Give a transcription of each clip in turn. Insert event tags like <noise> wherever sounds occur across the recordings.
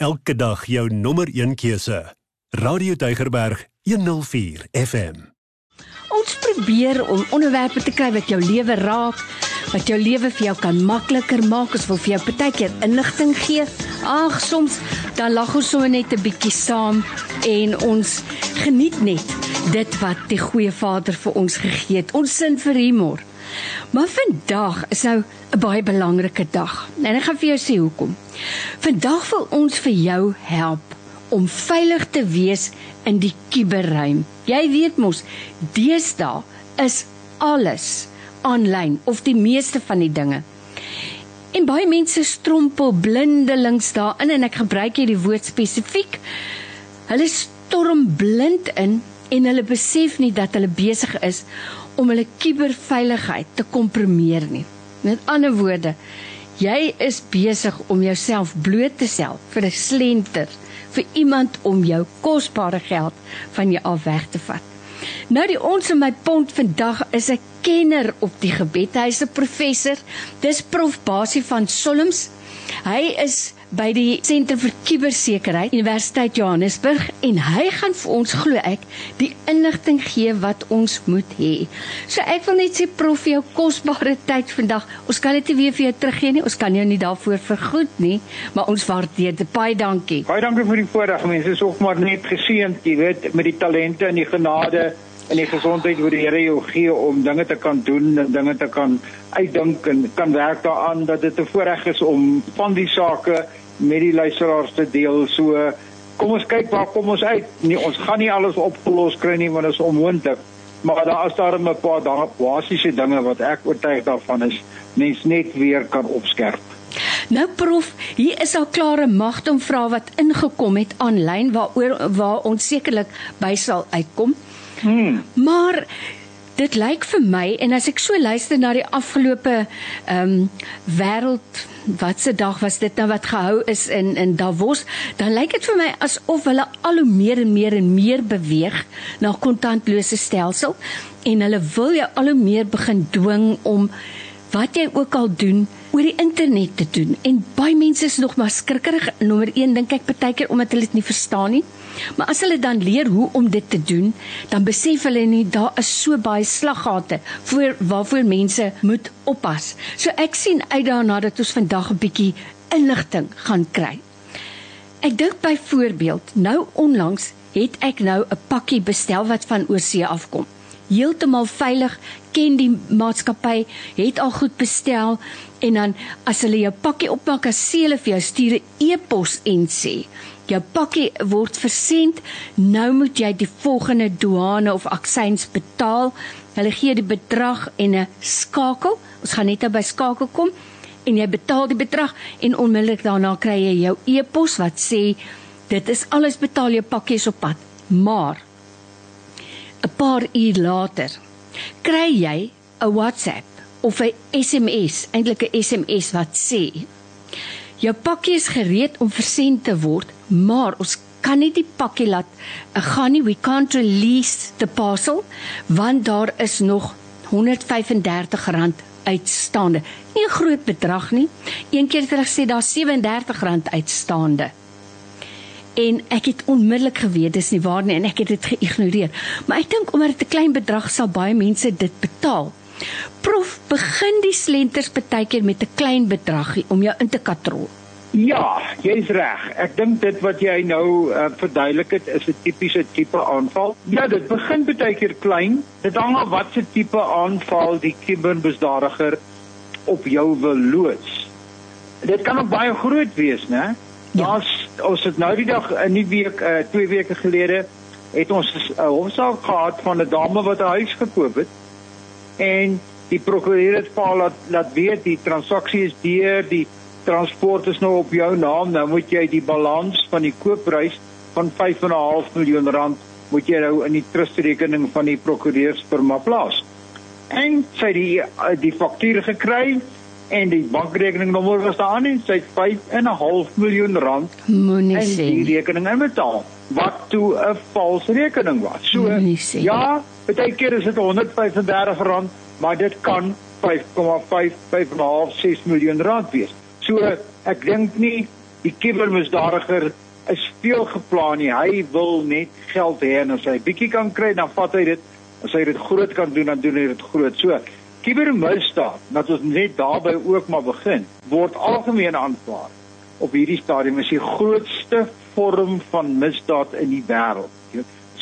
Elke dag jou nommer 1 keuse. Radio Deugerberg 104 FM. Ons probeer om onderwerpe te kry wat jou lewe raak, wat jou lewe vir jou kan makliker maak. Ons wil vir jou partykeer inligting gee. Ag, soms dan lag ons sommer net 'n bietjie saam en ons geniet net dit wat die goeie Vader vir ons gegee het. Ons sin vir humor. Maar vandag is nou 'n baie belangrike dag. En ek gaan vir jou sê hoekom. Vandag wil ons vir jou help om veilig te wees in die kuberruim. Jy weet mos, deesdae is alles aanlyn of die meeste van die dinge. En baie mense strompel blindelings daarin en ek gebruik hierdie woord spesifiek. Hulle storm blind in en hulle besef nie dat hulle besig is om hulle kuberveiligheid te kompromieer nie. Met ander woorde, jy is besig om jouself bloot te stel vir 'n slenter, vir iemand om jou kosbare geld van jou af weg te vat. Nou die ons in my pond vandag is 'n kenner op die gebed. Hy's 'n professor. Dis prof Basie van Solms. Hy is by die Sentrum vir Kubersekerheid Universiteit Johannesburg en hy gaan vir ons glo ek die inligting gee wat ons moet hê. So ek wil net sê prof jou kosbare <laughs> tyd vandag. Ons kan dit nie weer vir jou teruggee nie. Ons kan jou nie daarvoor vergoed nie, maar ons waardeer dit. Baie dankie. Baie dankie vir die voorreg. Mense is ook maar net geseënd, jy weet, met die talente en die genade en die gesondheid wat die Here jou gee om dinge te kan doen en dinge te kan uitdink en kan werk daaraan dat dit 'n voorreg is om van die sake met die luisteraars te deel. So kom ons kyk waar kom ons uit. Nee, ons gaan nie alles opgelos kry nie want dit is onmoontlik. Maar daar is daar 'n paar daar basiese dinge wat ek oortuig daarvan is mens net weer kan opskerp. Nou prof, hier is al klare magtom vrae wat ingekom het aanlyn waaroor waar ons sekerlik by sal uitkom. Hmm. Maar dit lyk vir my en as ek so luister na die afgelope ehm um, wêreld wat se dag was dit nou wat gehou is in in Davos, dan lyk dit vir my asof hulle al hoe meer en meer en meer beweeg na kontantlose stelsel en hulle wil jou al hoe meer begin dwing om wat jy ook al doen oor die internet te doen. En baie mense is nog maar skrikkerig. Nommer 1 dink ek partykeer omdat hulle dit nie verstaan nie. Maar as hulle dan leer hoe om dit te doen, dan besef hulle nie daar is so baie slaggate voor waarvoor mense moet oppas. So ek sien uit daarna dat ons vandag 'n bietjie inligting gaan kry. Ek dink byvoorbeeld, nou onlangs het ek nou 'n pakkie bestel wat van oorsee afkom. Heeltemal veilig, ken die maatskappy, het al goed bestel en dan as hulle jou pakkie opmaak, as hulle vir jou stuur 'n e-pos en sê jou pakkie word versend, nou moet jy die volgende douane of aksies betaal. Hulle gee die bedrag en 'n skakel. Ons gaan net nou by skakel kom en jy betaal die bedrag en onmiddellik daarna kry jy jou e-pos wat sê dit is alles betaal jou pakkie is op pad. Maar 'n paar uur later kry jy 'n WhatsApp of 'n SMS, eintlik 'n SMS wat sê jou pakkie is gereed om versend te word maar ons kan nie die pakkie laat uh, gaan nie. We can't release the parcel want daar is nog 135 rand uitstaande. Nie 'n groot bedrag nie. Een keer hulle gesê daar 37 rand uitstaande. En ek het onmiddellik geweet dis nie waar nie en ek het dit geïgnoreer. Maar ek dink omdat dit 'n klein bedrag sal baie mense dit betaal prof begin die slenters baie keer met 'n klein bedragie om jou in te katrol Ja, jy's reg. Ek dink dit wat jy nou uh, verduidelik het is 'n tipiese tipe aanval. Ja, dit begin baie keer klein. Dit hang af wat se tipe aanval die kiberbesdadiger op jou wil loods. Dit kan ook baie groot wees, né? Ja. Ons ons het nou die dag in die week uh, twee weke gelede het ons 'n uh, hofsaak gehad van 'n dame wat 'n huis gekoop het en die prokureur het paal laat laat weet die transaksie is deur die transport is nou op jou naam, nou moet jy die balans van die koopprys van 5.5 miljoen rand moet jy nou in die trustrekening van die prokureursfirma plaas. En sy die die faktuur gekry en die bankrekeningnommer was daar nie, sy het 5.5 miljoen rand moenie sê die rekening inbetaal wat toe 'n valse rekening was. So ja, baie keer is dit 135 rand, maar dit kan 5,5 5,5 6 miljoen rand wees. So ek dink nie Die kubermisdadiger is veel geplan nie. Hy wil net geld hê en as hy bietjie kan kry, dan vat hy dit. As hy dit groot kan doen, dan doen hy dit groot. So, kubermisdaad, dat ons net daarby ook maar begin, word algemeen aanvaar. Op hierdie stadium is die grootste vorm van misdaad in die wêreld.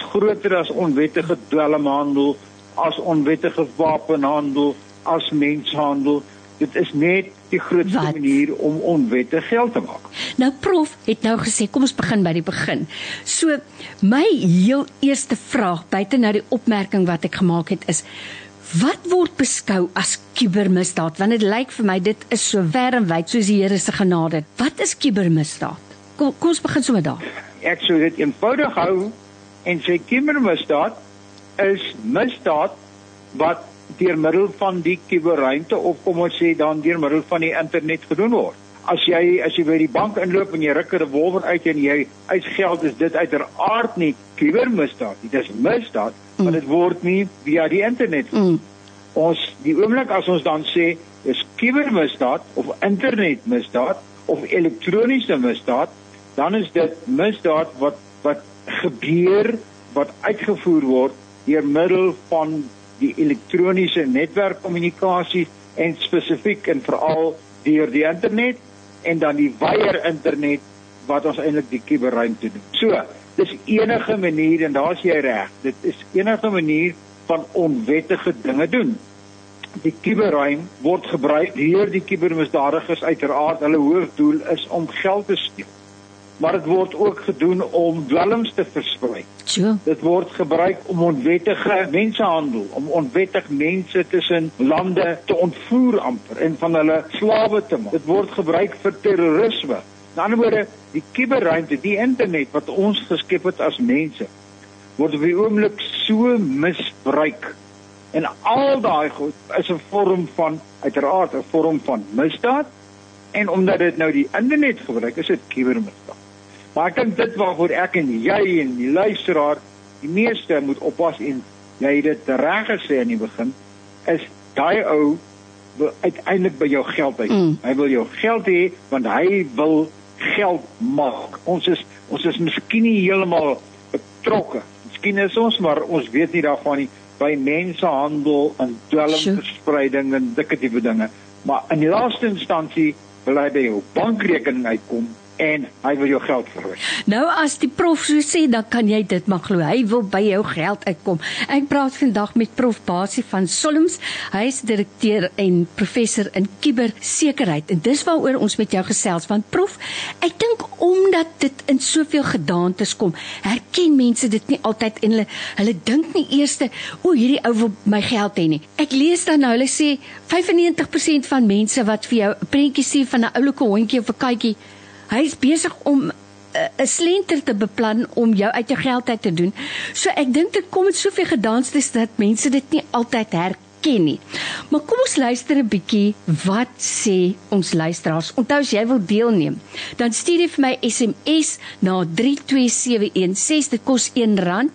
Groter as onwettige dwelmhandel, as onwettige wapenhandel, as menshandel. Dit is net die grootste Wat? manier om onwettig geld te maak. Nou prof het nou gesê kom ons begin by die begin. So my heel eerste vraag buite nou die opmerking wat ek gemaak het is wat word beskou as kubermisdaad want dit lyk vir my dit is so wêreldwyd soos die Here se genade. Wat is kubermisdaad? Kom kom ons begin sommer daar. Ek sou dit eenvoudig hou en sê kubermisdaad is misdaad wat deur middel van die kuberruimte of kom ons sê dan deur middel van die internet gedoen word. As jy as jy by die bank inloop en jy ruk 'n revolver uit en jy uit geld is dit uiteraard nie kubermisdaad nie. Dit is misdaad, mm. maar dit word nie via die internet. Mm. Ons die oomblik as ons dan sê is kubermisdaad of internetmisdaad of elektroniese misdaad, dan is dit misdaad wat wat gebeur wat uitgevoer word deur middel van die elektroniese netwerkkommunikasie en spesifiek en veral deur die internet en dan die wye internet wat ons eintlik die kuberruimte doen. So, dis enige manier en daar's jy reg. Dit is enige manier van onwettige dinge doen. Die kuberruim word gebruik deur die kubermisdadigers uiteraard. Hulle hoofdoel is om geld te steel maar dit word ook gedoen om dwelms te versprei. Ja. Dit word gebruik om onwettige mensehandel, om onwettig mense tussen lande te ontvoer amper en van hulle slawe te maak. Dit word gebruik vir terrorisme. In ander woorde, die kuberruimte, die internet wat ons geskep het as mense, word op die oomblik so misbruik. En al daai goed is 'n vorm van uiteraard 'n vorm van misdaad en omdat dit nou die internet gebruik, is dit kubermisdaad. Maar ek dink dit waarvoor ek en jy en die luisteraar die meeste moet oppas en jy het dit reg gesê in die begin is daai ou wil uiteindelik by jou geld uit. Mm. Hy wil jou geld hê want hy wil geld maak. Ons is ons is miskien nie heeltemal betrokke. Miskien is ons maar ons weet nie daarvan nie by mensehandel en dwelmverspreiding en dikke tipe dinge. Maar in die laaste instansie wil hy by jou bankrekening uitkom en hy wil jou geld verloor. Nou as die prof so sê, dan kan jy dit maar glo. Hy wil by jou geld uitkom. Ek praat vandag met prof Basie van Solms. Hy is direkteur en professor in kubersekerheid en dis waaroor ons met jou gesels want prof, ek dink omdat dit in soveel gedaantes kom, herken mense dit nie altyd en hulle hulle dink nie eers o, hierdie ou wil my geld hê nie. Ek lees dan nou hulle sê 95% van mense wat vir jou 'n prentjie sien van 'n oulike hondjie of 'n katjie Hy is besig om eh, 'n slenter te beplan om jou uit jou geld uit te doen. So ek dink dit kom met soveel gedanses dat mense dit nie altyd herken nie. Maar kom ons luister 'n bietjie wat sê ons luisteraars. Onthou as jy wil deelneem, dan stuur jy vir my SMS na 32716 dit kos R1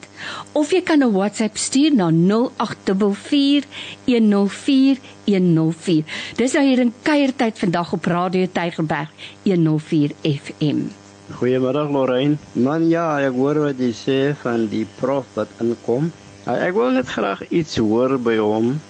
of jy kan 'n WhatsApp stuur na 0844104104. Dis nou hier in kuiertyd vandag op Radio Tygerberg 104 FM. Goeiemôre Lorraine. Man ja, ek hoor wat jy sê van die prof wat inkom. Ek wil net graag iets hoor by hom.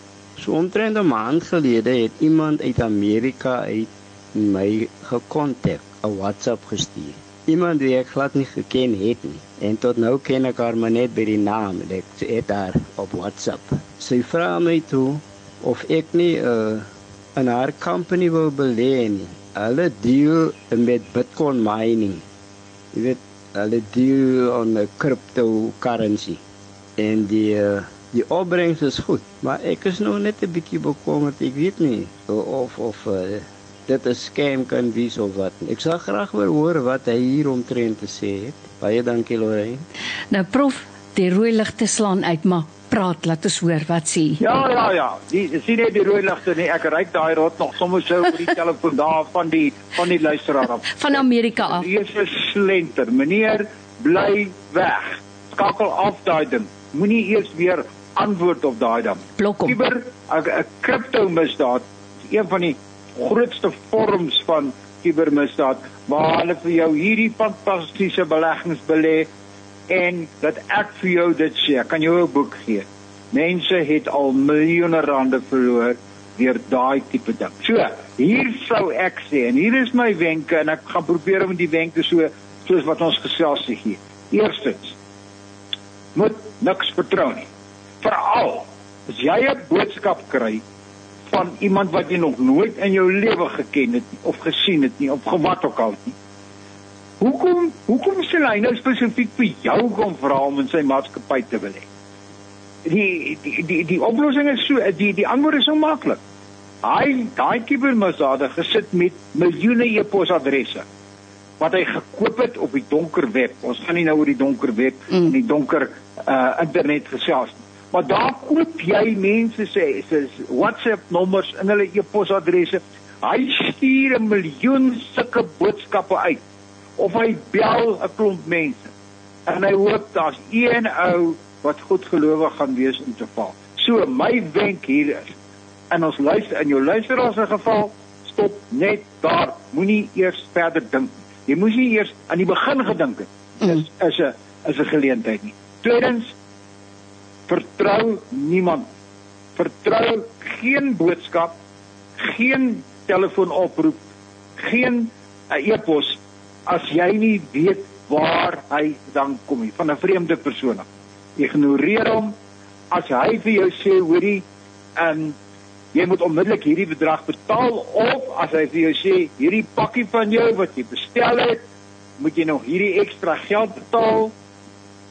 So omtrent 'n maand gelede het iemand uit Amerika uit my gekontak, 'n WhatsApp gestuur. Iemand wie ek glad nie geken het nie. En tot nou ken ek haar maar net by die naam. Ek het haar op WhatsApp. Sy vra my toe of ek nie 'n uh, in haar company wil belê nie. Hulle deel met Bitcoin mining. Jy weet, hulle deel on 'n cryptocurrency. En die uh, die opbrengs is goed, maar ek is nou net 'n bietjie bekommerd. Ek weet nie of of uh, dit 'n scam kan wees of wat. Ek sal graag wil hoor wat hy hier omtrent te sê het. Baie dankie Lorraine. Nou prof, die rooi ligte slaan uit, maar praat, laat ons hoor wat sê. Ja, ja, ja. Die sien net die rooi ligte nie. Ek ry daai rot nog sommer so op die telefoon daar van die van die luisteraar af. <laughs> Van Amerika af. Hier is 'n slenter. Meneer, bly weg. Skakel af daai ding. Moenie eers weer antwoord op daai ding. Blok hom. Iber 'n kripto misdaad. Een van die grootste vorms van kibermisdaad waar hulle vir jou hierdie fantastiese beleggings belê en dat ek vir jou dit sê, kan jou 'n boek gee. Mense het al miljoene rande verloor deur daai tipe ding. So, hier sou ek sê en hier is my wenke en ek gaan probeer om die wenke so soos wat ons gesels het hier. Eerstens moet niks vertrou nie. Veral as jy 'n boodskap kry van iemand wat jy nog nooit in jou lewe geken het nie, of gesien het nie of gewat ook al nie. Hoekom hoekom sê hy nou spesifiek vir jou kom vra om in sy maatskappy te wil hê? die die die die oplossing is so die die antwoord is so maklik. Hy daai kibermisdade gesit met miljoene e-posadresse wat hy gekoop het op die donker web. Ons gaan nie nou oor die donker web mm. en die donker uh internet gesels nie. Maar daar koop jy mense se se WhatsApp nommers en hulle e-posadresse. Hy stuur 'n miljoen sulke boodskappe uit of hy bel 'n klomp mense. En hy hoop daar's een ou wat goed gelowig gaan wees om te val. So my wenk hier is in ons luister in jou luisteraars se geval stop net daar. Moenie eers verder dink. Jy moes nie eers aan die begin gedink het. Is is 'n is 'n geleentheid nie. Tweedens vertrou niemand. Vertrou geen boodskap, geen telefoonoproep, geen e-pos as jy nie weet waar hy dan kom nie. Van 'n vreemde persoon af. Ignoreer hom. As hy vir jou sê hoorie en jy moet onmiddellik hierdie bedrag betaal of as hy vir jou sê hierdie pakkie van jou wat jy bestel het moet jy nog hierdie ekstra geld betaal.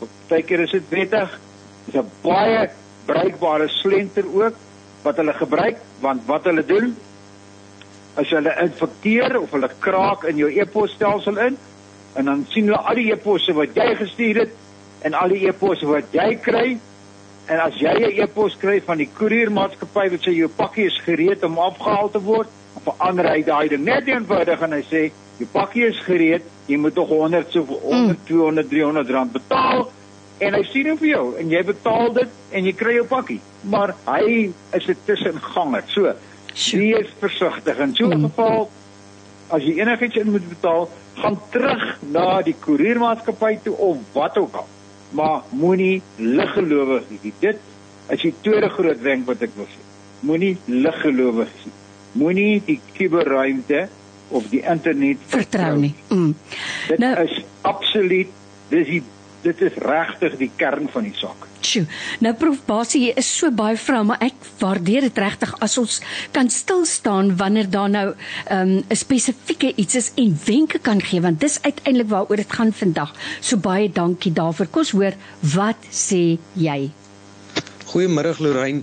Partykeer is dit wettig dis 'n baie bruikbare slenter ook wat hulle gebruik want wat hulle doen as hulle infekteer of hulle kraak in jou e-posstelsel in en dan sien hulle al die e-posse wat jy gestuur het en al die e-posse wat jy kry. En as jy 'n e-pos kry van die koeriermaatskappy wat sê jou pakkie is gereed om afgehaal te word, verander hy daai ding net eenvoudig en hy sê jou pakkie is gereed, jy moet nog 100 so 100 mm. 200 300 rand betaal en hy sien vir jou en jy betaal dit en jy kry jou pakkie. Maar hy is 'n tussenganger. So, wees versigtig in so 'n mm. geval as jy enigiets in moet betaal, gaan terug na die koeriermaatskappy toe of wat ook al maar moenie liggelowig wees. Dit is die tweede groot wenk wat ek wil sê. Moenie liggelowig wees. Moenie die kuberruimte of die internet vertrou nie. Mm. Dit nou, is absoluut dis die dit is regtig die kern van die saak. Sjoe. Nou prof Basie is so baie vrou, maar ek waardeer dit regtig as ons kan stil staan wanneer daar nou ehm, 'n um, spesifieke iets is en wenke kan gee want dis uiteindelik waaroor dit gaan vandag. So baie dankie daarvoor. Kom ons hoor wat sê jy? Goeiemôre Lorraine.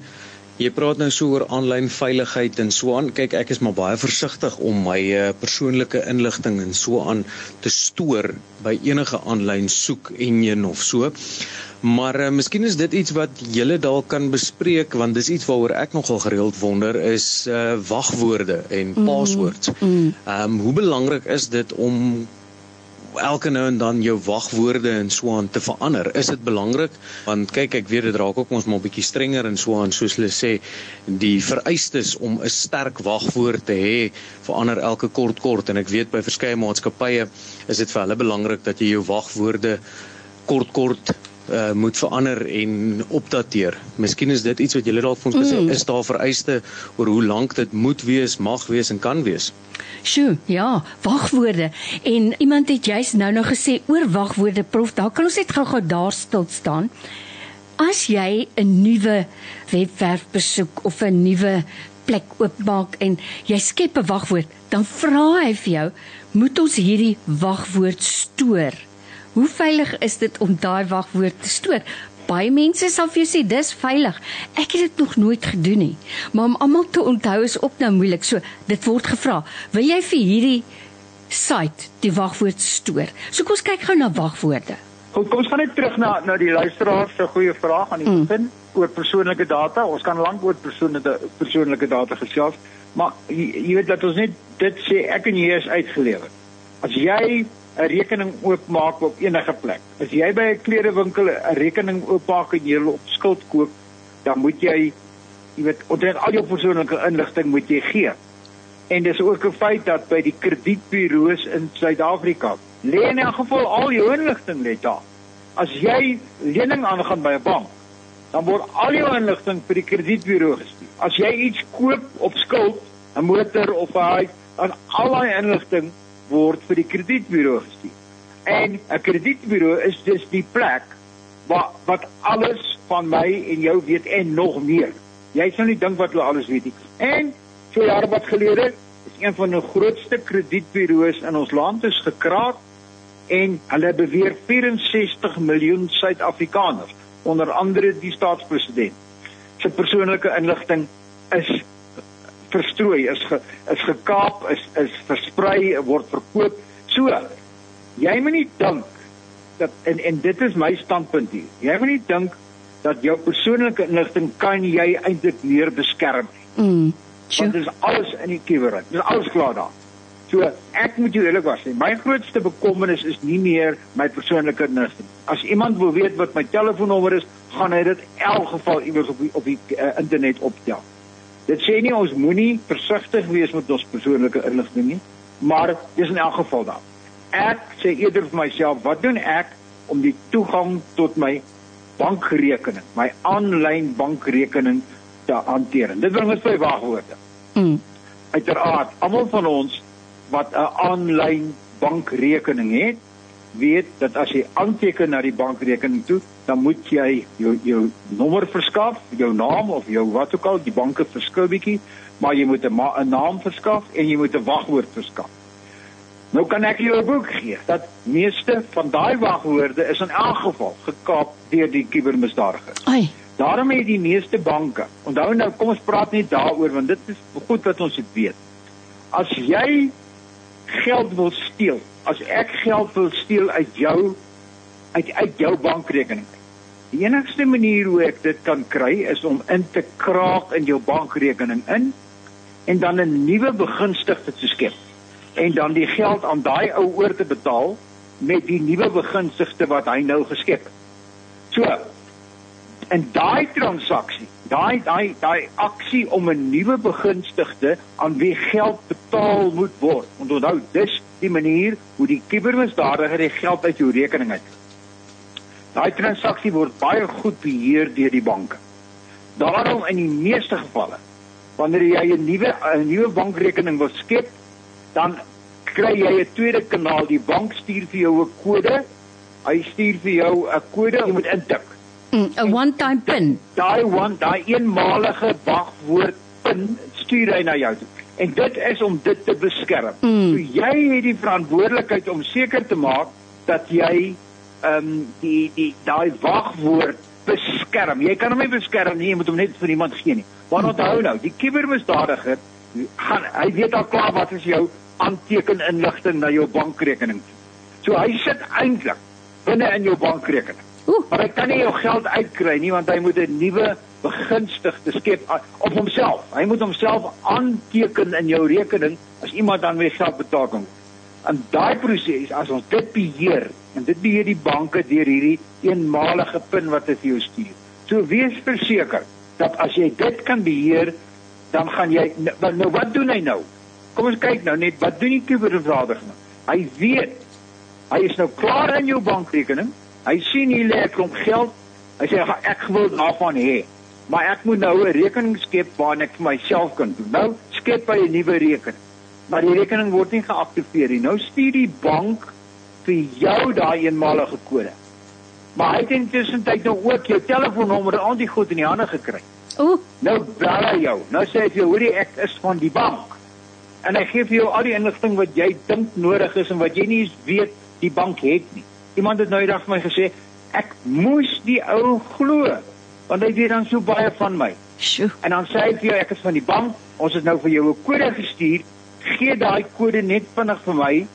Jy praat nou so oor aanlyn veiligheid en so aan. Kyk, ek is maar baie versigtig om my uh, persoonlike inligting en so aan te stoor by enige aanlyn soek enjin of so. Maar uh, miskien is dit iets wat julle dalk kan bespreek want dis iets waaroor ek nogal gereeld wonder is uh, wagwoorde en mm, passwords. Ehm mm, mm. um, hoe belangrik is dit om elke nou en dan jou wagwoorde en so aan te verander. Is dit belangrik? Want kyk, ek weet dit raak ook ons maar bietjie strenger en so aan soos hulle sê, die vereistes om 'n sterk wagwoord te hê verander elke kort kort en ek weet by verskeie maatskappye is dit vir hulle belangrik dat jy jou wagwoorde kort kort uh, moet verander en opdateer. Miskien is dit iets wat julle dalk vir ons gesê mm. is daar vereiste oor hoe lank dit moet wees, mag wees en kan wees. Sjoe, ja, wagwoorde. En iemand het juist nou nog gesê oor wagwoorde prof, daar kan ons net gou-gou daar stil staan. As jy 'n nuwe webwerf besoek of 'n nuwe plek oopmaak en jy skep 'n wagwoord, dan vra hy vir jou, moet ons hierdie wagwoord stoor? Hoe veilig is dit om daai wagwoord te stoor? baie mense sal vir jou sê dis veilig. Ek het dit nog nooit gedoen nie. Maar om almal te onthou is ook nou moeilik. So dit word gevra, wil jy vir hierdie site die wagwoord stoor? So kom ons kyk gou na wagwoorde. Kom, kom ons gaan net terug na na die luisteraar se goeie vraag aan die mm. begin oor persoonlike data. Ons kan lank oor persoonlike persoonlike data gesels, maar jy, jy weet dat ons net dit sê ek en jy is uitgelewer. As jy 'n rekening oopmaak op enige plek. As jy by 'n klerewinkel 'n rekening oopmaak en jy wil op skuld koop, dan moet jy jy weet ontdek al jou persoonlike inligting moet jy gee. En dis ook 'n feit dat by die kredietburo's in Suid-Afrika lê in 'n geval al jou inligting net daar. As jy lening aangaan by 'n bank, dan word al jou inligting vir die kredietburo gestuur. As jy iets koop op skuld, 'n motor of 'n huis, dan al daai inligting word vir die kredietburo gestuur. En 'n kredietburo is dus die plek wat wat alles van my en jou weet en nog meer. Jy sou nie dink wat hulle alles weet nie. En so jare wat gelede is een van die grootste kredietburo's in ons land is gekraak en hulle beweer 64 miljoen Suid-Afrikaners, onder andere die staatspresident, se persoonlike inligting is verstrooi, is ge, is gekaap, is is versprei, word verkoop. So, jy moet nie dink dat en en dit is my standpunt hier. Jy moet nie dink dat jou persoonlike inligting kan jy eintlik meer beskerm nie. Mm. Want dit is alles in die kiewering. Dit is alles klaar daar. So ek moet jou eerlik sê, my grootste bekommernis is nie meer my persoonlike inligting. As iemand wil weet wat my telefoonnommer is, gaan hy dit in elk geval iewers op die, op die uh, internet optel. Dit sê nie ons moenie versigtig wees met ons persoonlike inligting nie, maar dis in elk geval daar. Ek sê eerder vir myself, wat doen ek om die toegang tot my bankrekening, my aanlyn bankrekening te hanteer? Dit bring ons by wagwoorde. Mm. Uiteraard, almal van ons wat 'n aanlyn bankrekening het, weet dat as jy aanteken na die bankrekening toe, dan moet jy jou jou nommer verskaf, jou naam of jou wat ook al, die banke verskil bietjie, maar jy moet 'n naam verskaf en jy moet 'n wagwoord verskaf. Nou kan ek jou 'n boek gee dat meeste van daai wagwoorde is in elk geval gekaap deur die kubermisdadigers. Ai. Daarom het die meeste banke. Onthou nou, kom ons praat net daaroor want dit is goed wat ons weet. As jy geld wil steel, as ek geld wil steel uit jou uit uit jou bankrekening. Die enigste manier hoe ek dit kan kry is om in te kraak in jou bankrekening in en dan 'n nuwe begunstigde te skep en dan die geld aan daai ou oor te betaal met die nuwe begunstigde wat hy nou geskep het. So en daai transaksie, daai daai daai aksie om 'n nuwe begunstigde aan wie geld betaal moet word. Onthou, dis die manier hoe die kubermisdadiger die geld uit jou rekening uit. Daai transaksie word baie goed beheer deur die banke. Daarom in die meeste gevalle wanneer jy 'n nuwe 'n nuwe bankrekening wil skep, dan kry jy 'n tweede kanaal. Die bank stuur vir jou 'n kode. Hy stuur vir jou 'n kode, jy moet intik. 'n mm, one time pin. Daai one, daai eenmalige wagwoord pin stuur hy na jou toe. En dit is om dit te beskerm. Mm. So jy het die verantwoordelikheid om seker te maak dat jy ehm um, die die daai wagwoord beskerm. Jy kan hom nie beskerm nie, jy moet hom net vir iemand gee nie. Maar onthou nou, die kubermisdadiger gaan hy weet al klaar wat is jou aanteken inligting na jou bankrekening. So hy sit eintlik binne in jou bankrekening. Oeh. Maar hy kan nie jou geld uitkry nie want hy moet 'n nuwe begunstigde skep op homself. Hy moet homself aanteken in jou rekening as iemand dan weer geld betaal kan. En daai proses as ons dit beheer en dit beheer die banke deur hierdie eenmalige pin wat hulle vir jou stuur. So wees verseker dat as jy dit kan beheer, dan gaan jy nou, nou wat doen hy nou? Kom ons kyk nou net wat doen die kubervervaardiger nou? Hy weet hy is nou klaar in jou bankrekening. Hy sien hier lê 'n klomp geld. Hy sê ek wil daarvan hê. Maar ek moet nou 'n rekening skep waarin ek vir myself kan doen. Nou skep hy 'n nuwe rekening. Maar die rekening word nie geaktiveer nie. Nou stuur die bank vir jou daai eenmalige kode. Maar hy het intussen tyd nou ook jou telefoonnommer en al die goed in die hande gekry. Ooh. Nou bel hy jou. Nou sê hy vir jou, hoorie ek is van die bank. En hy gee vir jou al die inligting wat jy dink nodig is en wat jy nie weet die bank het nie. Iemand het nou eendag vir my gesê, ek moes die ou glo want hy weet dan so baie van my. Sjoe. En dan sê hy vir jou ek is van die bank, ons het nou vir jou 'n kode gestuur. Gee daai kode net vinnig vir my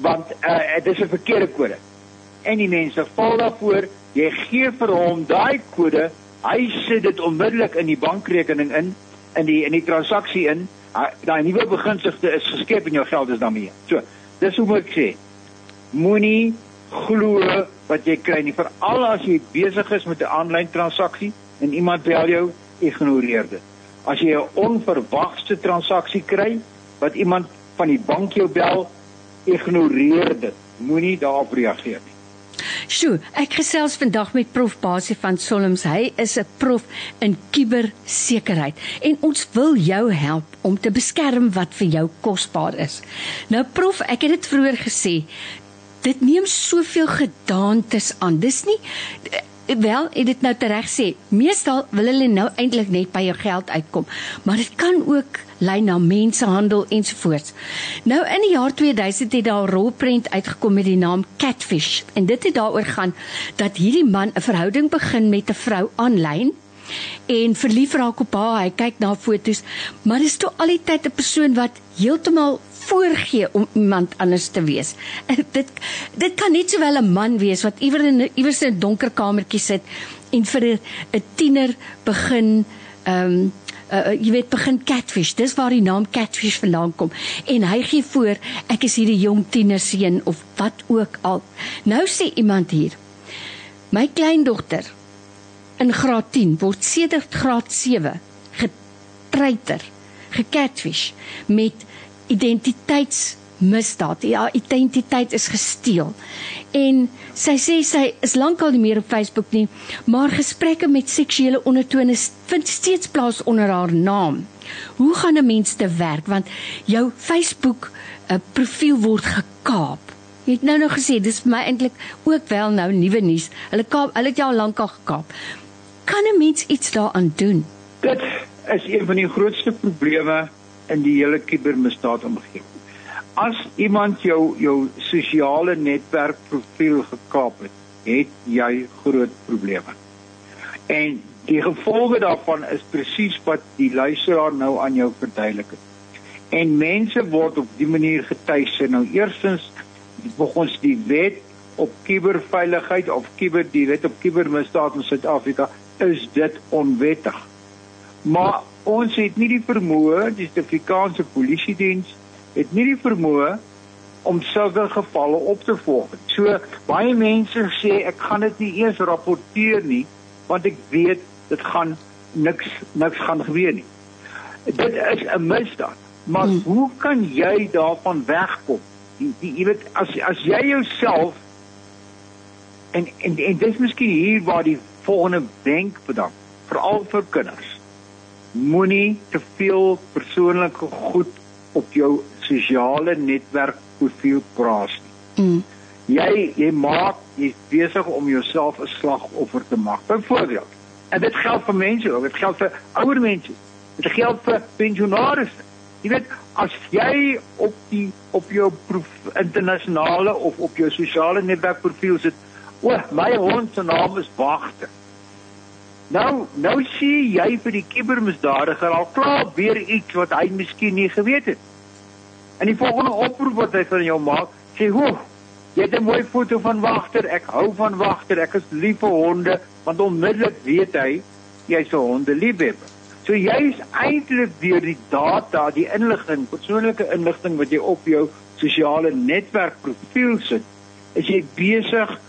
want uh, dit is 'n verkeerde kode. En die mense val daarvoor, jy gee vir hom daai kode, hy sit dit onmiddellik in die bankrekening in in die in die transaksie in. Daai nuwe beginsigte is geskep en jou geld is daarmee. So, dis hoe moet ek sê. Moenie glo wat jy kry nie, veral as jy besig is met 'n aanlyn transaksie en iemand bel jou, ignoreer dit. As jy 'n onverwagte transaksie kry, wat iemand van die bank jou bel, ignoreer dit. Moenie daarop reageer nie. Sjoe, ek gesels vandag met Prof Basie van Solms. Hy is 'n prof in kubersekerheid en ons wil jou help om te beskerm wat vir jou kosbaar is. Nou Prof, ek het dit vroeër gesê, dit neem soveel gedaantes aan. Dis nie wel, het dit nou tereg sê. Meestal wil hulle nou eintlik net by jou geld uitkom, maar dit kan ook lei na mensenhandel ensovoorts. Nou in die jaar 2000 het daar 'n rolprent uitgekom met die naam Catfish en dit het daaroor gaan dat hierdie man 'n verhouding begin met 'n vrou aanlyn en verlief raak op haar, hy kyk na foto's, maar dis toe al die tyd 'n persoon wat heeltemal voorgee om iemand anders te wees. <laughs> Dit dit kan net sowel 'n man wees wat iewers in iewers in 'n donker kamertjie sit en vir 'n tiener begin ehm um, uh, jy weet begin catfish. Dis waar die naam catfish vandaan kom. En hy gee voor ek is hierdie jong tienerseun of wat ook al. Nou sê iemand hier. My kleindogter in graad 10 word sedert graad 7 getreiter, gecatfish met identiteitsmisdaad. Ja, identiteit is gesteel. En sy sê sy is lankal nie meer op Facebook nie, maar gesprekke met seksuele ondertone vind steeds plaas onder haar naam. Hoe gaan 'n mens te werk want jou Facebook 'n uh, profiel word gekaap? Jy het nou nog gesê dis vir my eintlik ook wel nou nuwe nuus. Hulle kaap, hulle het jou lankal gekaap. Kan 'n mens iets daaraan doen? Dit is een van die grootste probleme in die hele kubermisdaad omgewing. As iemand jou jou sosiale netwerk profiel gekaap het, het jy groot probleme. En die gevolge daarvan is presies wat die luisteraar nou aan jou verduidelik het. En mense word op die manier getuise. Nou eerstens volgens die wet op kuberveiligheid of kuber die wet op kubermisdaad in Suid-Afrika is dit onwettig. Maar ons het nie die vermoë, die Suid-Afrikaanse Polisie Diens het nie die vermoë om sulke gevalle op te volg. So baie mense sê ek gaan dit nie eers rapporteer nie want ek weet dit gaan niks niks gaan gebeur nie. Dit is 'n misdaad. Maar hmm. hoe kan jy daarvan wegkom? Die, die jy weet as as jy jouself en en en dis miskien hier waar die volgende wenk bedank veral vir kinders moenie te veel persoonlike goed op jou sosiale netwerk profiel plaas nie. Mm. Jy jy maak jy besig om jouself 'n slagoffer te maak. Byvoorbeeld, en dit geld vir mense, ook, dit geld vir ouer mense. Dit geld vir pensionaars. Jy weet, as jy op die op jou proef, internasionale of op jou sosiale netwerk profiel sit, o, my hond se naam is Wagter. Nou, nou sien jy vir die kubermisdadiger al klaar weer iets wat hy miskien nie geweet het. En die volgende oproep wat hy van jou maak, sê: "Hoe? Jy het 'n mooi foto van Wagter. Ek hou van Wagter. Ek is lief vir honde." Want onmiddellik weet hy jy's 'n hondeliefhebber. So jy's eintlik deur die data, die inligting, persoonlike inligting wat jy op jou sosiale netwerk profiel sit, is jy besig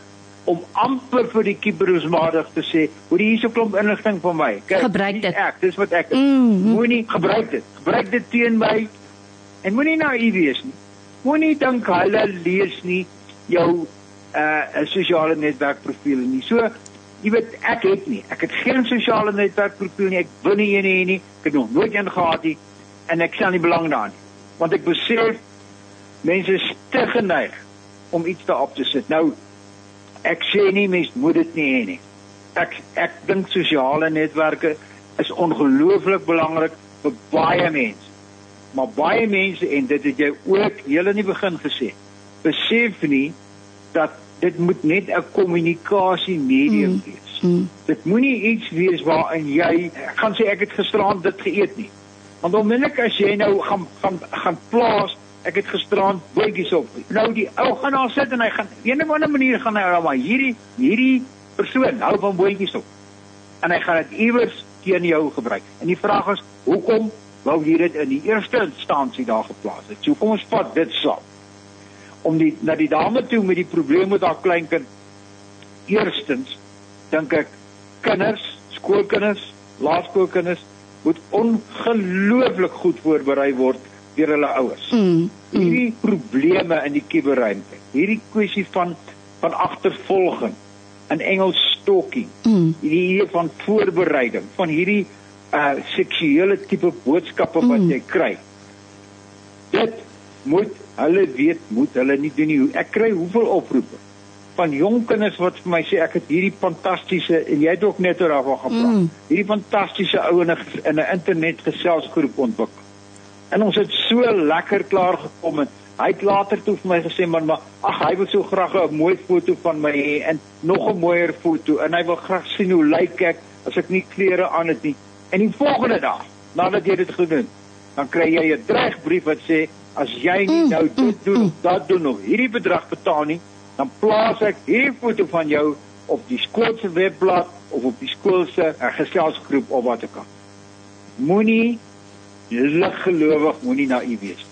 om amper vir die kibersmadig te sê, "Hoor hier is 'n klomp inligting van my. Kyk, gebruik dit. Ek, dis wat ek mm -hmm. moenie gebruik dit. Gebruik dit teen my en moenie naïef wees nie. Moenie dink hulle lees nie jou uh 'n sosiale netwerk profiel nie. So jy weet ek het nie. Ek het geen sosiale netwerk profiel nie. Ek wil nie een hê nie. Ek het nog nooit een gehad nie en ek stel nie belang daarin nie. Want ek besef mense is te geneig om iets daarop te sit. Nou ek sê nie mens moet dit nie hê nie. Ek ek dink sosiale netwerke is ongelooflik belangrik vir baie mense. Maar baie mense en dit het jy ook heel in die begin gesê. Besef nie dat dit moet net 'n kommunikasie medium mm. wees. Mm. Dit moenie iets wees waarin jy gaan sê ek het gisterand dit geëet nie. Want onmiddellik as jy nou gaan gaan gaan plaas ek het gisterand bootjies op. Nou die ou gaan daar sit en hy gaan een of ander manier gaan hy nou maar hierdie hierdie persoon hou van bootjies op. En hy gaan dit iewers teen jou gebruik. En die vraag is, hoekom wou jy dit in die eerste instansie daar geplaas het? So kom ons vat dit saam. Om die na die dame toe met die probleem met haar kleinkind. Eerstens dink ek kinders, skoolkinders, laerskoolkinders moet ongelooflik goed voorberei word deur hulle ouers. Mm, mm. Hierdie probleme in die kuberruimte. Hierdie kwessie van van agtervolging in Engels stalking. Mm. Hierdie idee van voorbereiding van hierdie uh seksuele tipe boodskappe wat mm. jy kry. Dit moet hulle weet, moet hulle nie doen nie. Ek kry hoeveel oproepe van jong kinders wat vir my sê ek het hierdie fantastiese en jy het ook net oor daarvan gepraat. Mm. Hierdie fantastiese ouene in 'n internet geselsgroep ontwikkel. En ons het so lekker klaar gekom en hy het later toe vir my gesê man maar ag hy wil so graag 'n mooi foto van my hê en nog 'n mooier foto en hy wil graag sien hoe lyk ek as ek nie klere aan het nie. En die volgende dag nadat jy dit gedoen, dan kry jy 'n dreigbrief wat sê as jy nie mm, nou dit mm, doen of dat doen of hierdie bedrag betaal nie, dan plaas ek hier foto van jou op die skool se webblad of op die skool se uh, geselsgroep of wat ook al. Moenie lig gelowig moenie naïef wees.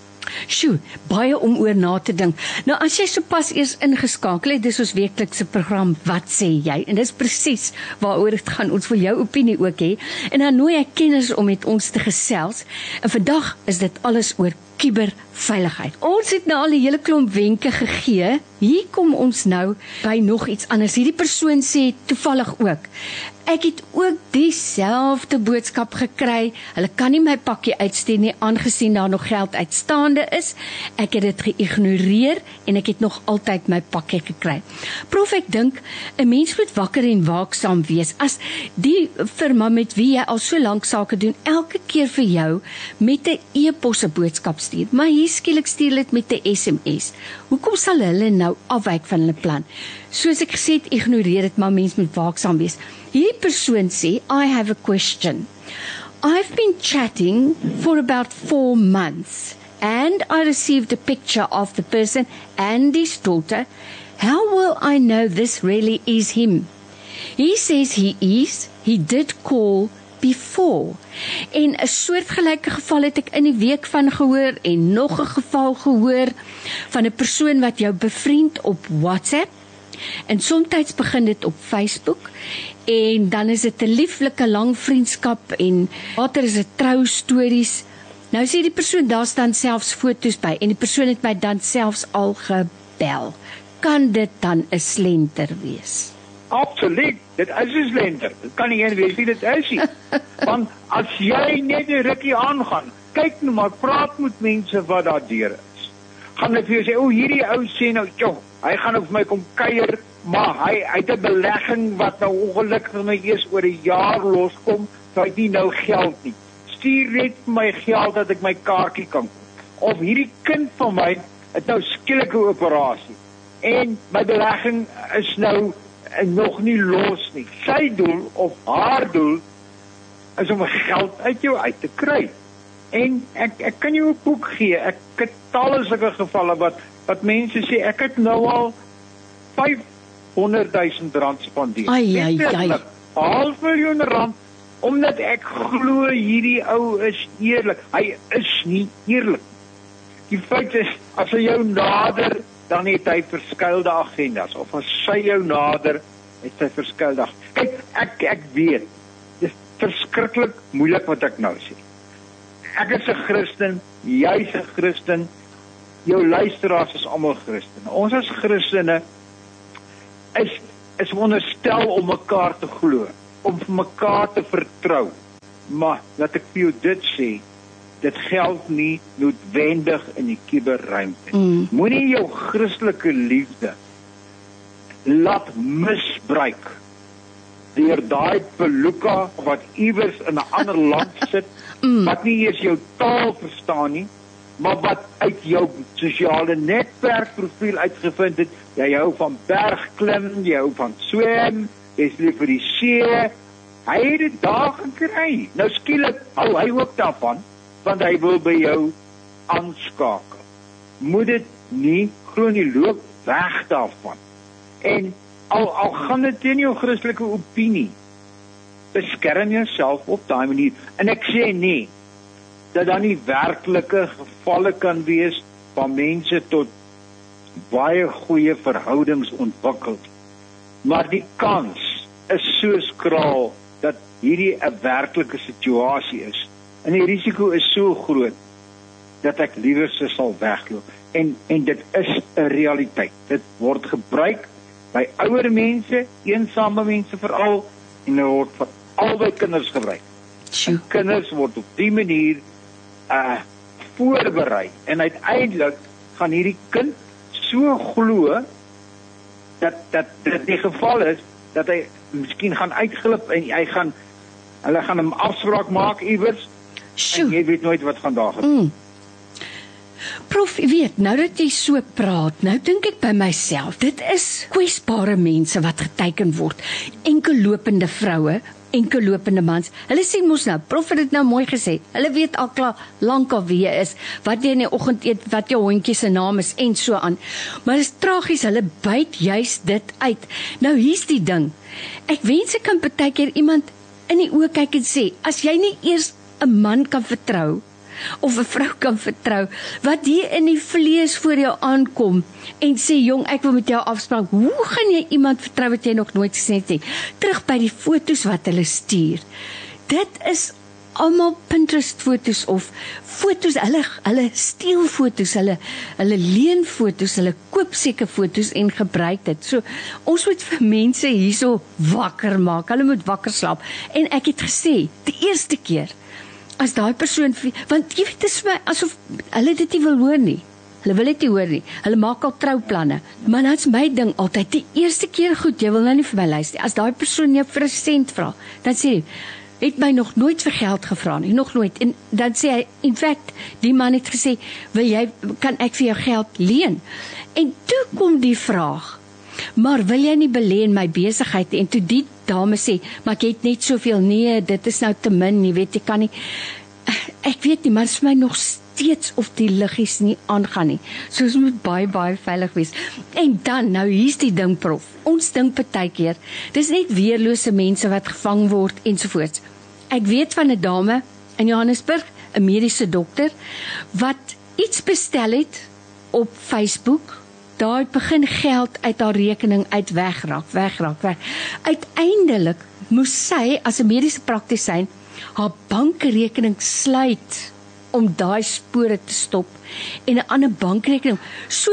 Sjoe, baie om oor na te dink. Nou as jy sopas eers ingeskakel het, dis ons weeklikse program Wat sê jy? En dis presies waaroor dit gaan. Ons wil jou opinie ook hê. En dan nooi ek kenners om met ons te gesels. En vandag is dit alles oor kuberveiligheid. Ons het nou al 'n hele klomp wenke gegee. Hier kom ons nou by nog iets anders. Hierdie persoon sê toevallig ook Ek het ook dieselfde boodskap gekry. Hulle kan nie my pakkie uitstuur nie aangesien daar nog geld uitstaande is. Ek het dit geïgnoreer en ek het nog altyd my pakkie gekry. Prof ek dink 'n mens moet wakker en waaksaam wees. As die firma met wie jy al so lank sake doen elke keer vir jou met 'n e-posse boodskap stuur, maar hier skielik stuur dit met 'n SMS. Hoekom sal hulle nou afwyk van hulle plan? Soos ek gesê het, ignoreer dit, maar mens moet waaksaam wees. Hierdie persoon sê, "I have a question. I've been chatting for about 4 months and I received a picture of the person and his daughter. How will I know this really is him?" He says he is. He did call before. En 'n soortgelyke geval het ek in die week van gehoor en nog 'n geval gehoor van 'n persoon wat jou bevriend op WhatsApp En soms begin dit op Facebook en dan is dit 'n lieflike lang vriendskap en later is dit trou stories. Nou sê die persoon daar staan selfs fotos by en die persoon het my dan selfs al gebel. Kan dit dan 'n slenter wees? Absoluut. Dit is 'n slenter. Dit kan nie een wees wie dit is nie. <laughs> Want as jy net 'n rukkie aangaan, kyk nou maar, praat met mense wat daar deur is. Gaan net vir jou sê, "O, hierdie ou sê nou, "Jong, Hy gaan op my kom kuier, maar hy hy het 'n belegging wat nou ongelukkig vir my eers oor 'n jaar loskom, so hy het nie nou geld nie. Stuur net my geld dat ek my kaartjie kan koop. Of hierdie kind van my het nou skielike operasie en my belegging is nou nog nie los nie. Sy doel of haar doel is om geld uit jou uit te kry. En ek ek kan jou 'n boek gee. Ek het talle sulke gevalle wat wat mense sê ek het nou al 500 000 rand spandeer. Ai ai ai. Half miljoen rand omdat ek glo hierdie ou is eerlik. Hy is nie eerlik. Die feit is as hy jou nader dan het hy verskeidelde agendas of as sy jou nader het hy verskeidelde. Kyk, ek ek weet. Dit is verskriklik moeilik wat ek nou sê. Ek is 'n Christen, jy's 'n Christen jou luisteraars is almal Christene. Ons as Christene is is onderstel om mekaar te glo, om mekaar te vertrou. Maar laat ek vir jou dit sê, dit geld nie noodwendig in die kuberruimte. Mm. Moenie jou Christelike liefde laat misbruik deur daai peluka wat iewers in 'n ander land sit mm. wat nie eers jou taal verstaan nie maar wat uit jou sosiale netwerkprofiel uitgevind het, jy hou van bergklim, jy hou van swem, jy's lief vir die see. Hy het dit daar gekry. Nou skielik hou hy ook daarvan, want hy wil by jou aanskakel. Moet dit nie glo nie loop weg daarvan. En al al gaan dit teen jou Christelike opinie, beskerm jouself op daai manier. En ek sê nee, dat daar nie werklike gevalle kan wees van mense tot baie goeie verhoudings ontwikkel. Maar die kans is so skraal dat hierdie 'n werklike situasie is. En die risiko is so groot dat ek liewer se sal wegloop. En en dit is 'n realiteit. Dit word gebruik by ouer mense, eensame mense veral en dit word vir albei kinders gebruik. Sjoe. Kinders word op dié manier uh voorberei en uiteindelik gaan hierdie kind so glo dat dat dit die geval is dat hy miskien gaan uitglip en hy gaan hulle gaan 'n afspraak maak iewers en Sjoe. jy weet nooit wat gaan daar gebeur. Mm. Prof, jy weet, nou dat jy so praat, nou dink ek by myself, dit is kwesbare mense wat geteken word. Enkel lopende vroue, enkel lopende mans. Hulle sien mos nou, prof het dit nou mooi gesê. Hulle weet al klaar lankal wie jy is, wat jy in die oggend eet, wat jou hondjie se naam is en so aan. Maar dit is tragies, hulle byt juis dit uit. Nou hier's die ding. Ek wens ek kan baie keer iemand in die oë kyk en sê, as jy nie eers 'n man kan vertrou of 'n vrou kan vertrou wat hier in die vlees voor jou aankom en sê jong ek wil met jou afspraak. Hoe gaan jy iemand vertrou wat jy nog nooit gesien het nie? Terug by die fotos wat hulle stuur. Dit is almal Pinterest fotos of fotos hulle hulle steel fotos hulle hulle leen fotos hulle koop seker fotos en gebruik dit. So ons moet vir mense hierso wakker maak. Hulle moet wakker slaap. En ek het gesê die eerste keer as daai persoon want jy weet dit is my asof hulle dit nie wil hoor nie. Hulle wil dit nie hoor nie. Hulle maak al trouplanne. Maar dit's my ding altyd die eerste keer goed, jy wil nou nie vir my luister. As daai persoon jou vir 'n sent vra, dan sê hy het my nog nooit vir geld gevra nie, nog nooit. En dan sê hy in feite die man het gesê, "Wil jy kan ek vir jou geld leen?" En toe kom die vraag, Maar wil jy nie belê in my besigheid en toe die dame sê, "Maar ek het net soveel nee, dit is nou te min, jy weet, jy kan nie Ek weet nie, maar vir my nog steeds of die liggies nie aangaan nie. So ons moet baie baie veilig wees. En dan, nou hier's die ding prof. Ons dink baie keer, dis net weerlose mense wat gevang word ensovoorts. Ek weet van 'n dame in Johannesburg, 'n mediese dokter wat iets bestel het op Facebook het begin geld uit haar rekening uit wegraak, wegraak, weg. Uiteindelik moes sy as 'n mediese praktisyn haar bankrekening sluit om daai spore te stop en 'n ander bankrekening. So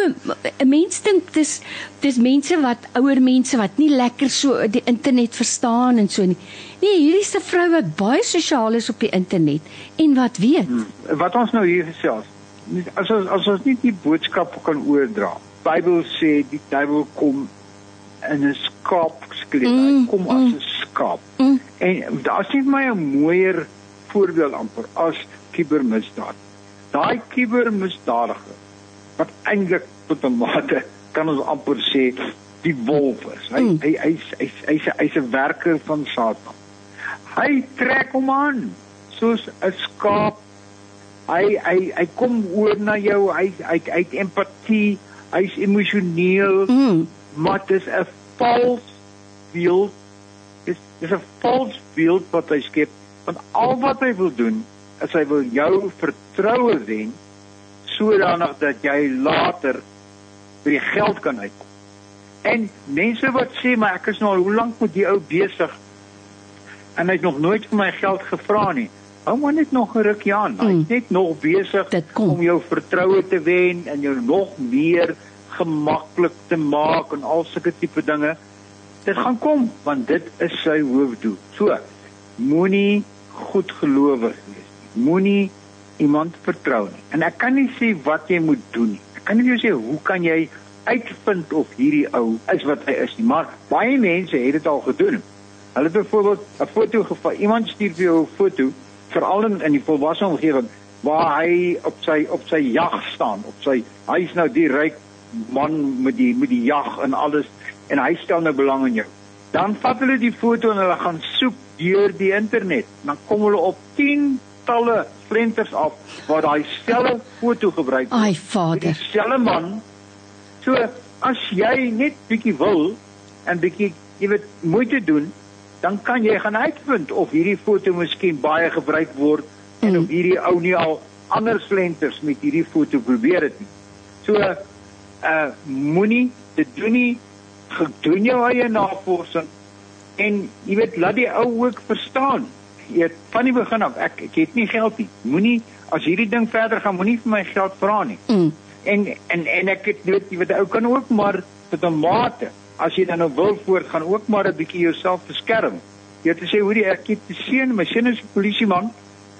'n mens dink dis dis mense wat ouer mense wat nie lekker so die internet verstaan en so nie. Nee, hierdie 'n vrou wat baie sosiaal is op die internet en wat weet. Hmm. Wat ons nou hier gesels. As ons as ons nie die boodskap kan oordra. Bybel sê die duiwel kom in 'n skaap skleed. Mm, hy kom mm, as 'n skaap. Mm. En daar's nie my 'n mooier voorbeeld amper as kubermisdaad. Daai kubermisdadige wat eintlik tot 'n mate kan ons amper sê die wolf is. Hy mm. hy hy's hy's hy's hy's 'n werker van Satan. Hy trek hom aan soos 'n skaap. Hy hy hy kom oor na jou. Hy hy hy het empatie. Hy's emosioneel. Mm maar dit is 'n vals beeld. Dit is 'n vals beeld wat hy skep van al wat hy wil doen is hy wil jou vertroue wen sodanig dat jy later vir die geld kan uitkom. En mense wat sê maar ek is nou al hoe lank met die ou besig en hy het nog nooit vir my geld gevra nie. Hou maar net nog 'n rukkie aan. Hy's mm. net nog besig om jou vertroue te wen en jou nog meer gemaklik te maak en al sulke tipe dinge. Dit gaan kom want dit is sy hoofdoel. So, moenie goed gelowig wees. Moenie iemand vertrou nie. En ek kan nie sê wat jy moet doen nie. Ek kan nie vir jou sê hoe kan jy uitvind of hierdie ou is wat hy is nie, maar baie mense het dit al gedoen. Hulle het byvoorbeeld 'n foto gevat. Iemand stuur vir jou 'n foto veral in in die volwasse omgewing waar hy op sy op sy jag staan, op sy hy is nou die ryk man met die met die jag en alles en hy stel nou belang in jou. Dan vat hulle die foto en hulle gaan soek deur die internet. Dan kom hulle op 10 talle flenters af waar daai selfe foto gebruik word. Ai vader. Dieselfde man. So as jy net bietjie wil en bietjie jy weet moeite doen, dan kan jy gaan uitvind of hierdie foto miskien baie gebruik word mm. en of hierdie ou nie al ander flenters met hierdie foto probeer het nie. So uh moenie dit doen nie gedoen jou eie navorsing en jy weet laat die ou ook verstaan jy weet van die begin af ek ek het nie geld nie moenie as hierdie ding verder gaan, moenie vir my geld vra nie. Mm. En en en ek het weet jy wat ou kan ook maar tot 'n mate as jy dan nou wil voortgaan ook maar 'n bietjie jouself beskerm. Jy het gesê hoorie ek het 'n seun, my seun is 'n polisieman.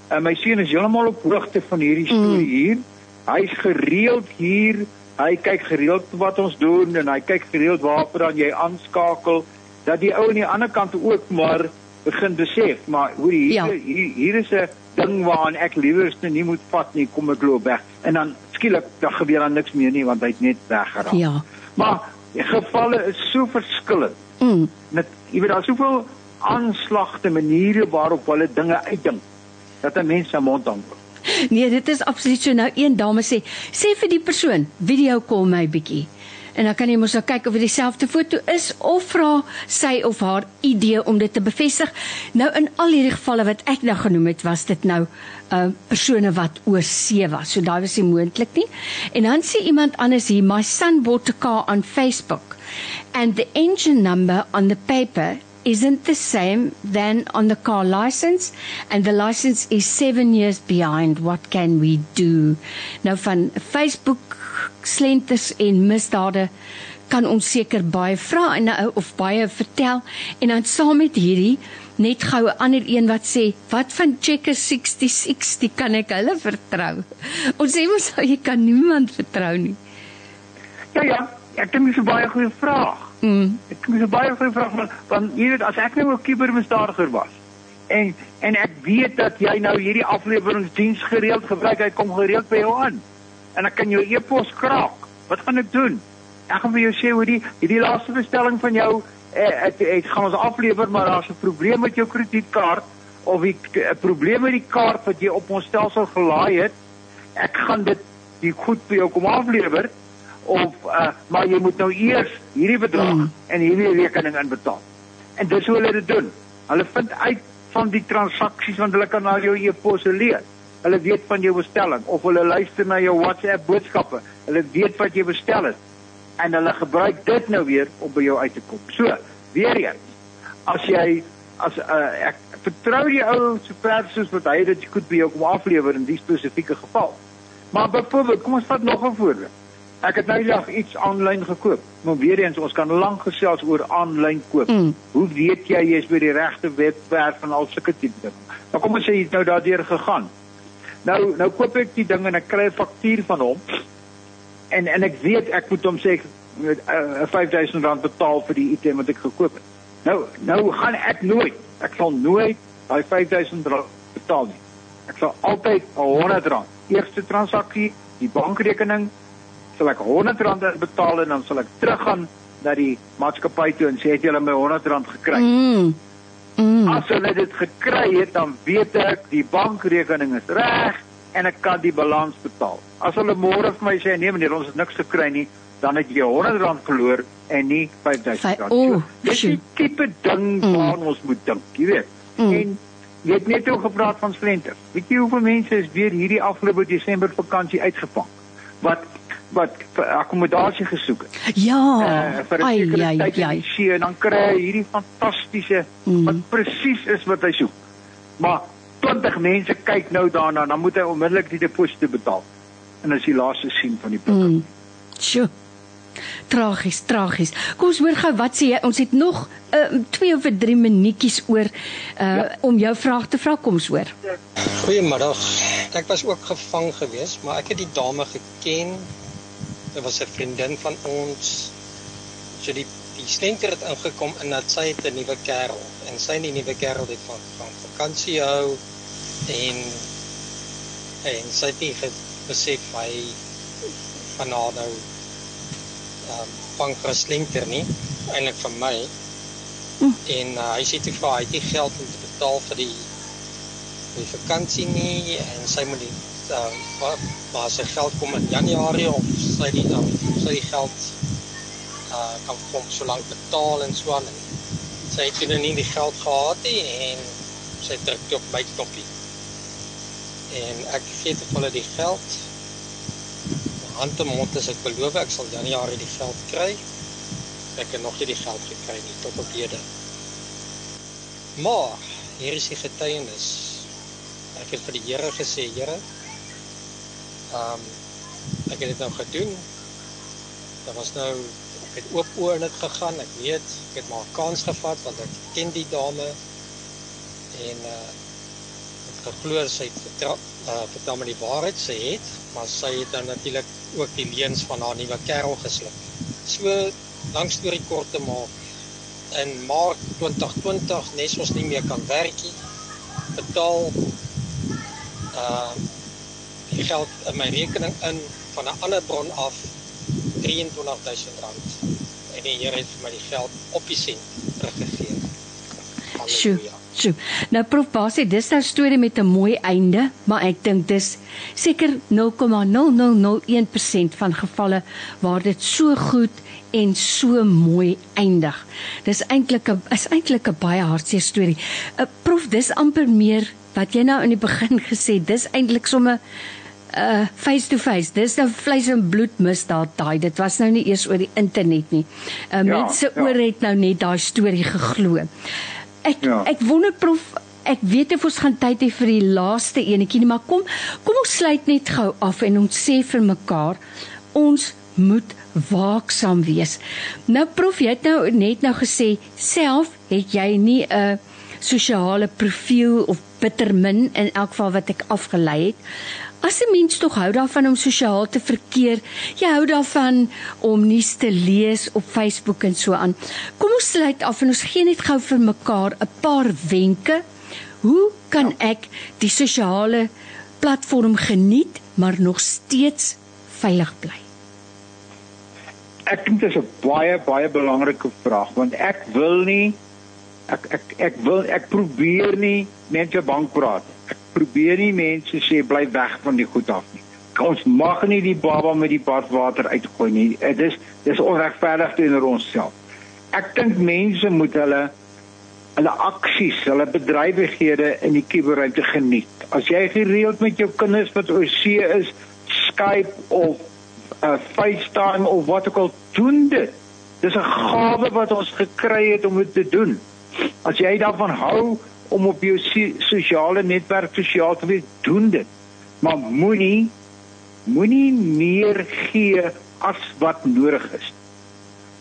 En my seun is heeltemal op hoogte van hierdie storie mm. hier. Hy's gereeld hier. Hy kyk gereeld wat ons doen en hy kyk gereeld waarvoor dan jy aanskakel dat die ou aan die ander kant ook maar begin besef, maar hoorie hier, Ja. hier hier is 'n ding waaraan ek liewerste nie moet vat nie, kom ek loop weg. En dan skielik dan gebeur dan niks meer nie want hy't net weggeraak. Ja. Maar die gevalle is so verskillend. Mm. Net jy weet daar's soveel aanslagte maniere waarop hulle dinge uitdink dat 'n mens sy mond hang. Nee, dit is absoluut so. Nou een dame sê, sê vir die persoon, video call my bietjie. En dan kan jy mos nou kyk of dit dieselfde foto is of vra sy of haar idee om dit te bevestig. Nou in al hierdie gevalle wat ek nou genoem het, was dit nou uh persone wat oor see was. So daai was nie moontlik nie. En dan sê iemand anders hier, my son bought a car on Facebook and the engine number on the paper isn't the same than on the car license and the license is 7 years behind what can we do nou van Facebook slenters en misdade kan ons seker baie vra en nou of baie vertel en dan saam met hierdie net gou 'n ander een wat sê wat van Checker 6060 kan ek hulle vertrou ons sê mos jy kan niemand vertrou nie Ja ja, ek dink dis 'n baie goeie vraag. mm. Ek dink dis 'n baie goeie vraag want, want jy weet as ek nou 'n kubermisdadiger was en en ek weet dat jy nou hierdie afleweringsdiens gereeld gebruik, hy kom gereeld by jou aan. En ek kan jou e-pos kraak. Wat gaan ek doen? Ek gaan vir jou sê hoe die hierdie laaste bestelling van jou ek, ek gaan ons aflewer maar daar's 'n probleem met jou kredietkaart of 'n probleem met die kaart wat jy op ons stelsel gelaai het. Ek gaan dit die goed vir jou kom aflewer of uh, maar jy moet nou eers hierdie bedrag mm. en hierdie rekening inbetaal. En dis hoe hulle dit doen. Hulle vind uit van die transaksies want hulle kan na jou e-posse lees. Hulle weet van jou bestelling of hulle luister na jou WhatsApp boodskappe. Hulle weet wat jy bestel het en hulle gebruik dit nou weer om by jou uit te kom. So, weer eens, as jy as uh, ek vertrou die ou so ver soos wat hy dit goed by jou kom aflewer in die spesifieke geval. Maar byvoorbeeld, kom ons vat nog 'n voorbeeld. Ek het nou eendag iets aanlyn gekoop. Maar weer eens, ons kan lank gesels oor aanlyn koop. Mm. Hoe weet jy jy is by die regte webwerf en al sulke tipe dinge? Maar kom ons sê jy het nou daardeur gegaan. Nou nou koop ek die ding en ek kry 'n faktuur van hom. En en ek weet ek moet hom sê met uh, 5000 rand betaal vir die item wat ek gekoop het. Nou nou gaan ek nooit, ek sal nooit daai 5000 rand betaal nie. Ek sal altyd 100 rand. Eerste transaksie, die bankrekening sal ek 100 rand betaal en dan sal ek teruggaan na die maatskappy toe en sê het julle my 100 rand gekry. Mm. Mm. As hulle dit gekry het, dan weet ek die bankrekening is reg en ek kan die balans betaal. As hulle môre vir my sê nee meneer, ons het niks gekry nie, dan het jy 100 rand verloor en nie 5000 rand. Oh, So, Dis die tipe ding Mm. waaraan ons moet dink, jy weet. Mm. En jy het net oor gepraat van slenters. Weet jy hoeveel mense is weer hierdie afgelope Desember vakansie uitgevang wat wat akkommodasie gesoek het Ja. uh, vir 'n Ai sekere tyd in die see en dan kry hy hierdie fantastiese Mm. wat presies is wat hy soek. Maar 20 mense kyk nou daarna, dan moet hy onmiddellik die deposito betaal. En as die laaste sien van die boek. Mm. Sjoe. Tragies, tragies. Kom ons hoor gou wat sê jy. Ons het nog uh, 2 of 3 minuutjies oor uh ja. om jou vraag te vra. Kom ons hoor. Goeiemiddag. Ek was ook gevang geweest, maar ek het die dame geken. Dit was 'n vriendin van ons. So die die slenter het ingekom en dat sy het 'n nuwe kerel en sy en die nuwe kerel het van van vakansie hou en en sy het nie besef hy van haar nou ehm um, vang vir 'n slenter nie eintlik vir my. Mm. En uh, hy sê toe vir haar, hy het nie geld om te betaal vir die die vakansie nie en sy moet die uh, waar, waar sy geld kom in Januarie of sy die uh, sy die geld uh, kan kom so lank betaal en so aan sy het toe nou nie die geld gehad nie en sy druk toe op my knoppie en ek gee te hulle die geld hand te mond as ek beloof ek sal Januarie die geld kry ek het nog nie die geld gekry nie tot op hede maar hier is die getuienis ek het vir die Here gesê Here Ehm um, ek het dit nou gedoen. Daar was nou ek het oop oor in dit gegaan. Ek weet, ek het maar 'n kans gevat want ek ken die dame en uh geglo sy het vertel uh vertel my die waarheid sy het, maar sy het dan natuurlik ook die leuns van haar nuwe kerel gesluk. So lank storie kort te maak. In Maart 2020 nes ons nie meer kan werk nie. Betaal uh die geld in my rekening in van 'n ander bron af R23000 en die Here het vir my die geld op die sent teruggegee. Sjoe. Sjoe. Nou prof Basie, dis nou 'n storie met 'n mooi einde, maar ek dink dis seker 0,0001% van gevalle waar dit so goed en so mooi eindig. Dis eintlik 'n is eintlik 'n baie hartseer storie. 'n uh, Prof, dis amper meer wat jy nou in die begin <laughs> gesê, dis eintlik sommer uh face to face. Dis nou vleis en bloed misdaad daai. Dit was nou nie eers oor die internet nie. Uh ja, mense ja. oor het nou net daai storie geglo. Ek ja. ek wonder prof Ek weet of ons gaan tyd hê vir die laaste enetjie nie, maar kom kom ons sluit net gou af en ons sê vir mekaar ons moet waaksaam wees. Nou prof, jy het nou net nou gesê self het jy nie 'n sosiale profiel of bitter min in elk geval wat ek afgelei het. As 'n mens tog hou daarvan om sosiaal te verkeer, jy hou daarvan om nuus te lees op Facebook en so aan. Kom ons sluit af en ons gee net gou vir mekaar 'n paar wenke. Hoe kan ek die sosiale platform geniet maar nog steeds veilig bly? Ek dink dit is 'n baie baie belangrike vraag want ek wil nie ek ek ek wil ek probeer nie mense bang praat probeer nie mense sê bly weg van die goed af nie. Ons mag nie die baba met die badwater uitgooi nie. Dit is dis onregverdig teenoor onsself. Ek dink mense moet hulle hulle aksies, hulle bedrywighede in die kuberruimte geniet. As jy gereeld met jou kinders wat oor see is, Skype of uh, FaceTime of wat ook al doen dit. Dis 'n gawe wat ons gekry het om dit te doen. As jy daarvan hou, om op jou sosiale netwerk sosiaal te wees, doen dit. Maar moenie moenie meer gee as wat nodig is.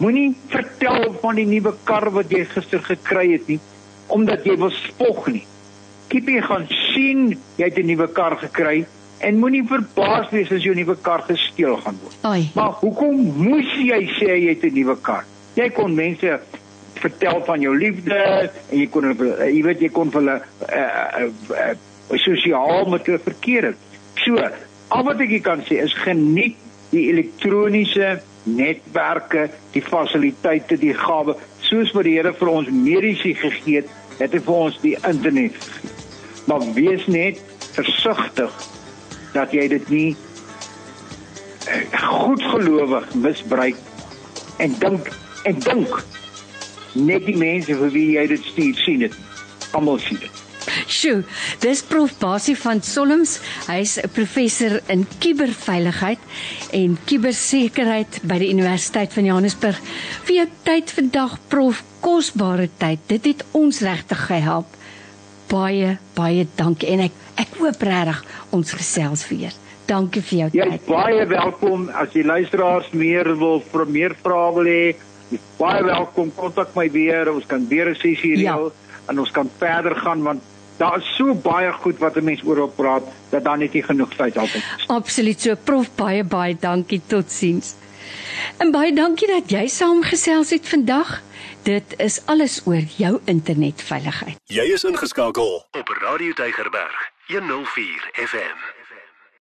Moenie vertel van die nuwe kar wat jy gister gekry het nie omdat jy wil spog nie. Kiepie gaan sien jy het 'n nuwe kar gekry en moenie verbaas wees as jou nuwe kar gesteel gaan word. Ai. Maar hoekom moes jy sê jy het 'n nuwe kar? Jy kon mense vertel van jou liefde en jy kon jy weet jy kon hulle uh, uh, uh, sosiaal met hulle verkeer het. So, al wat ek kan sê is geniet die elektroniese netwerke, die fasiliteite, die gawe, soos wat die Here vir ons mediese gegee het, het hy vir ons die internet. Maar wees net versigtig dat jy dit nie goed gelowig misbruik en dink en dink net die mense vir wie jy dit stuur sien dit. Almal sien dit. Sjoe, dis Prof Basie van Solms. Hy's 'n professor in kuberveiligheid en kubersekerheid by die Universiteit van Johannesburg. Vir jou tyd vandag, Prof, kosbare tyd. Dit het ons regtig gehelp. Baie baie dankie en ek ek hoop regtig ons gesels weer. Dankie vir jou tyd. Jy is baie welkom as die luisteraars meer wil meer vrae wil hê baie welkom. Kontak my weer. Ons kan weer 'n sessie ja. reël ja. en ons kan verder gaan want daar is so baie goed wat 'n mens oor op praat dat dan net nie genoeg tyd altyd is. Absoluut. So prof baie baie dankie. Totsiens. En baie dankie dat jy saamgesels het vandag. Dit is alles oor jou internetveiligheid. Jy is ingeskakel op radio tygerberg 104 fm